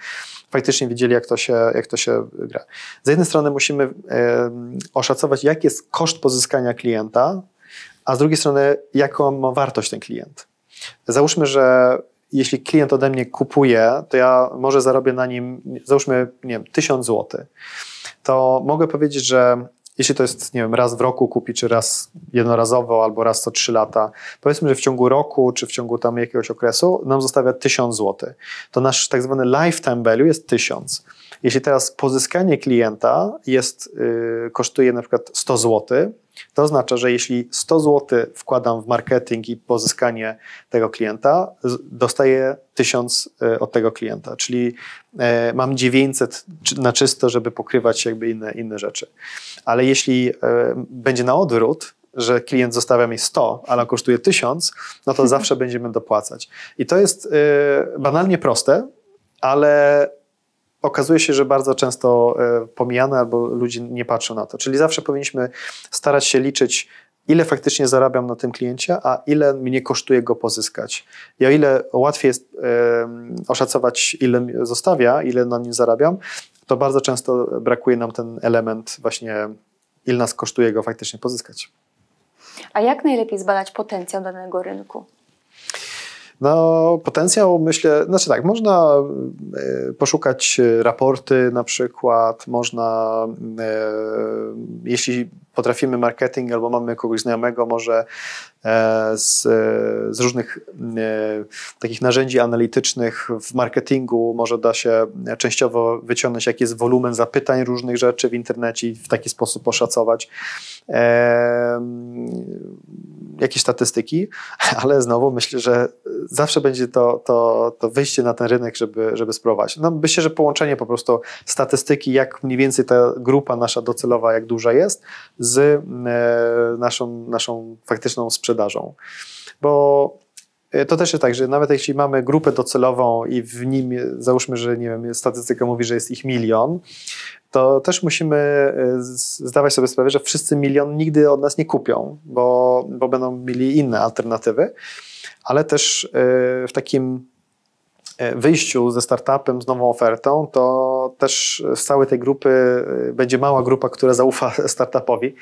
faktycznie wiedzieli, jak to się, jak to się gra. Z jednej strony musimy y, oszacować, jaki jest koszt pozyskania klienta, a z drugiej strony, jaką ma wartość ten klient. Załóżmy, że jeśli klient ode mnie kupuje, to ja może zarobię na nim, załóżmy, nie wiem, 1000 zł. To mogę powiedzieć, że jeśli to jest, nie wiem, raz w roku kupi, czy raz jednorazowo, albo raz co trzy lata, powiedzmy, że w ciągu roku, czy w ciągu tam jakiegoś okresu nam zostawia 1000 zł. To nasz tak zwany lifetime value jest 1000. Jeśli teraz pozyskanie klienta jest, yy, kosztuje na przykład 100 zł, to oznacza, że jeśli 100 zł wkładam w marketing i pozyskanie tego klienta, dostaję 1000 e, od tego klienta, czyli e, mam 900 na czysto, żeby pokrywać jakby inne, inne rzeczy. Ale jeśli e, będzie na odwrót, że klient zostawia mi 100, ale kosztuje 1000, no to zawsze będziemy dopłacać. I to jest banalnie proste, ale okazuje się, że bardzo często e, pomijane albo ludzie nie patrzą na to. Czyli zawsze powinniśmy starać się liczyć, ile faktycznie zarabiam na tym kliencie, a ile mnie kosztuje go pozyskać. I o ile łatwiej jest oszacować, ile zostawia, ile na nim zarabiam, to bardzo często brakuje nam ten element właśnie, ile nas kosztuje go faktycznie pozyskać. A jak najlepiej zbadać potencjał danego rynku? No, potencjał myślę, znaczy tak, można e, poszukać raporty na przykład, można, e, jeśli potrafimy marketing albo mamy kogoś znajomego, może e, z, z różnych takich narzędzi analitycznych w marketingu może da się częściowo wyciągnąć, jaki jest wolumen zapytań różnych rzeczy w internecie i w taki sposób oszacować jakieś statystyki, ale znowu myślę, że zawsze będzie to, to, to wyjście na ten rynek, żeby, żeby spróbować. No myślę, że połączenie po prostu statystyki, jak mniej więcej ta grupa nasza docelowa, jak duża jest, z e, naszą, naszą faktyczną sprzedażą. Bo e, to też jest tak, że nawet jeśli mamy grupę docelową i w nim, załóżmy, że nie wiem, statystyka mówi, że jest ich milion, to też musimy e, zdawać sobie sprawę, że wszyscy milion nigdy od nas nie kupią, bo, bo będą mieli inne alternatywy, ale też w takim wyjściu ze startupem, z nową ofertą, to też z całej tej grupy będzie mała grupa, która zaufa startupowi.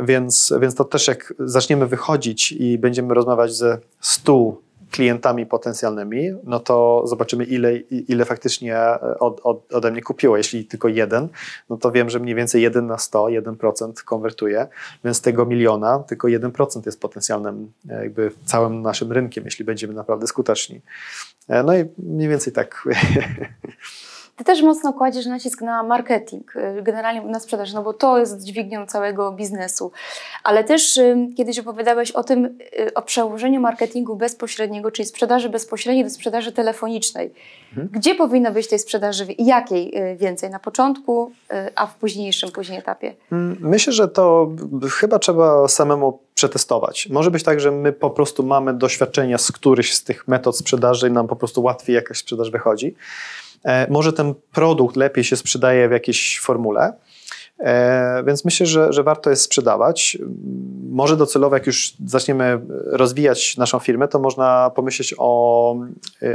Więc, więc to też jak zaczniemy wychodzić i będziemy rozmawiać ze 100 klientami potencjalnymi, no to zobaczymy, ile, ile faktycznie od, od, ode mnie kupiło. Jeśli tylko jeden, no to wiem, że mniej więcej 1 na 100, 1% konwertuje, więc tego miliona tylko 1% jest potencjalnym jakby całym naszym rynkiem, jeśli będziemy naprawdę skuteczni. E, no i mniej więcej tak Ty też mocno kładziesz nacisk na marketing, y, generalnie na sprzedaż, no bo to jest dźwignią całego biznesu. Ale też y, kiedyś opowiadałeś o tym, y, o przełożeniu marketingu bezpośredniego, czyli sprzedaży bezpośredniej do sprzedaży telefonicznej. Mhm. Gdzie powinno być tej sprzedaży i jakiej więcej? Na początku, a w późniejszym, później etapie? Mm, myślę, że to chyba trzeba samemu przetestować. Może być tak, że my po prostu mamy doświadczenia z którychś z tych metod sprzedaży i nam po prostu łatwiej jakaś sprzedaż wychodzi. E, może ten produkt lepiej się sprzedaje w jakiejś formule. E, więc myślę, że, że warto jest sprzedawać. Może docelowo, jak już zaczniemy rozwijać naszą firmę, to można pomyśleć o,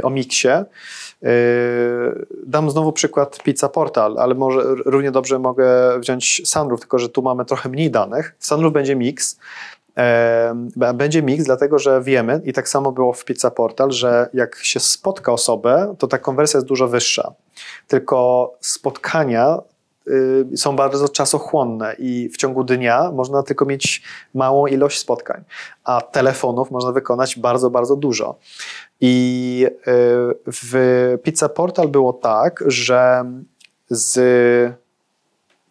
o miksie, Dam znowu przykład Pizza Portal, ale może równie dobrze mogę wziąć Sunroof, tylko że tu mamy trochę mniej danych. W Sunroof będzie mix. Będzie mix, dlatego że wiemy, i tak samo było w Pizza Portal, że jak się spotka osobę, to ta konwersja jest dużo wyższa. Tylko spotkania y, są bardzo czasochłonne i w ciągu dnia można tylko mieć małą ilość spotkań, a telefonów można wykonać bardzo, bardzo dużo. I y, w Pizza Portal było tak, że z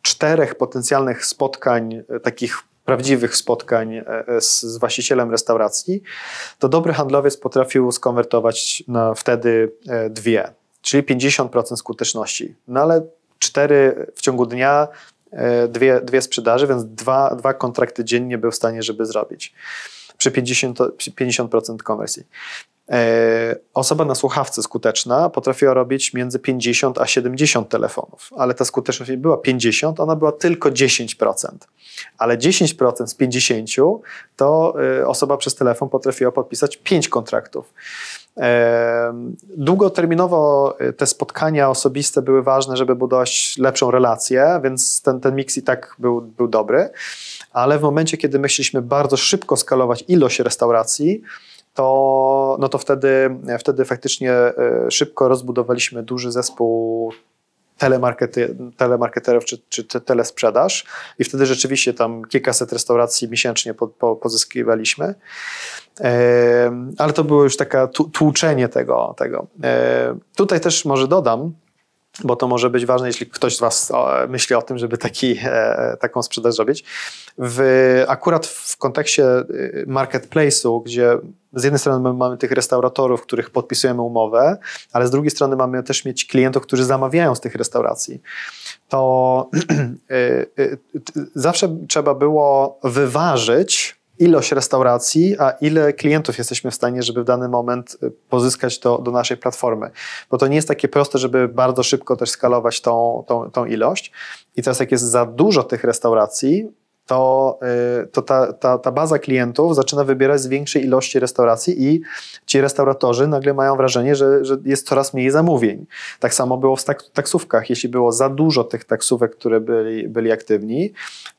czterech potencjalnych spotkań, y, takich prawdziwych spotkań e, e, z, z, właścicielem restauracji, to dobry handlowiec potrafił skonwertować na wtedy e, dwie, czyli 50% skuteczności. No ale cztery w ciągu dnia, dwie, dwie sprzedaży, więc dwa, dwa kontrakty dziennie był w stanie, żeby zrobić przy 50%, 50% konwersji. E, osoba na słuchawce skuteczna potrafiła robić między 50 a 70 telefonów, ale ta skuteczność nie była 50, ona była tylko 10%. Ale 10% z 50 to e, osoba przez telefon potrafiła podpisać 5 kontraktów. E, długoterminowo te spotkania osobiste były ważne, żeby budować lepszą relację, więc ten, ten miks i tak był, był dobry. Ale w momencie, kiedy my chcieliśmy bardzo szybko skalować ilość restauracji, to, no to wtedy, wtedy faktycznie e, szybko rozbudowaliśmy duży zespół telemarketerów czy, czy telesprzedaż i wtedy rzeczywiście tam kilkaset restauracji miesięcznie po, po, pozyskiwaliśmy. E, ale to było już taka tłuczenie tego. tego. E, tutaj też może dodam, bo to może być ważne, jeśli ktoś z Was myśli o tym, żeby taki, e, taką sprzedaż zrobić. W, akurat w kontekście y, marketplace'u, gdzie z jednej strony mamy tych restauratorów, których podpisujemy umowę, ale z drugiej strony mamy też mieć klientów, którzy zamawiają z tych restauracji, to y, y, zawsze trzeba było wyważyć ilość restauracji, a ile klientów jesteśmy w stanie, żeby w dany moment y, pozyskać do, do naszej platformy. Bo to nie jest takie proste, żeby bardzo szybko też skalować tą, tą, tą ilość. I teraz jak jest za dużo tych restauracji, to, y, to ta, ta, ta baza klientów zaczyna wybierać z większej ilości restauracji i ci restauratorzy nagle mają wrażenie, że, że jest coraz mniej zamówień. Tak samo było w taksówkach. Jeśli było za dużo tych taksówek, które byli, byli aktywni,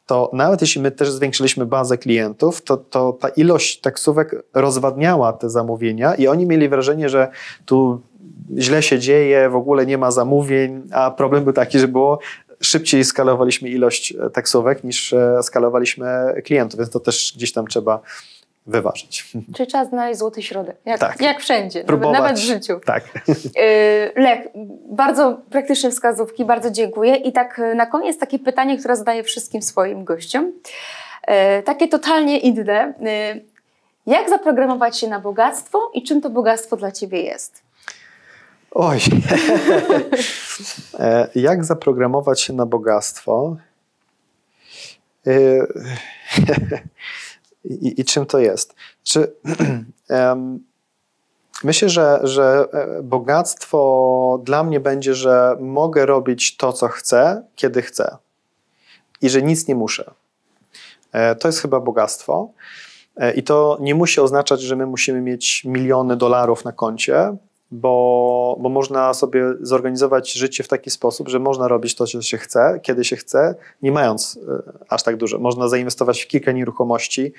to nawet jeśli my też zwiększyliśmy bazę klientów, to, to ta ilość taksówek rozwadniała te zamówienia i oni mieli wrażenie, że tu źle się dzieje, w ogóle nie ma zamówień, a problem był taki, że było szybciej skalowaliśmy ilość e, taksówek niż e, skalowaliśmy klientów, więc to też gdzieś tam trzeba wyważyć. Czyli trzeba znaleźć złoty środek, jak, tak. jak wszędzie, Próbować. nawet w życiu. Tak. E, Lech, bardzo praktyczne wskazówki, bardzo dziękuję. I tak na koniec takie pytanie, które zadaję wszystkim swoim gościom. Takie totalnie inne. Jak zaprogramować się na bogactwo i czym to bogactwo dla Ciebie jest? Oj. E, jak zaprogramować się na bogactwo? E, I, I, czym to jest? Czy, myślę, że, że e, bogactwo dla mnie będzie, że mogę robić to, co chcę, kiedy chcę i że nic nie muszę. To jest chyba bogactwo. I to nie musi oznaczać, że my musimy mieć miliony dolarów na koncie, bo, bo można sobie zorganizować życie w taki sposób, że można robić to, co się chce, kiedy się chce, nie mając e, aż tak dużo. Można zainwestować w kilka nieruchomości,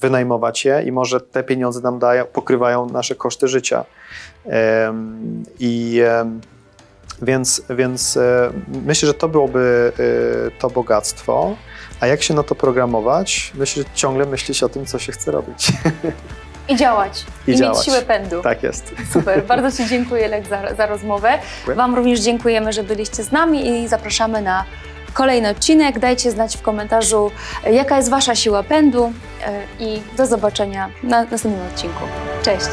wynajmować je i może te pieniądze nam dają, pokrywają nasze koszty życia. I więc, więc e, myślę, że to byłoby e, to bogactwo. A jak się na to programować? Myślę, że ciągle myśleć o tym, co się chce robić. I działać. I, I działać. mieć siłę pędu. Tak jest. Super. Bardzo Ci dziękuję, Lek, za, za rozmowę. Dziękuję. Wam również dziękujemy, że byliście z nami i zapraszamy na kolejny odcinek. Dajcie znać w komentarzu, jaka jest Wasza siła pędu e, i do zobaczenia na następnym odcinku. Cześć!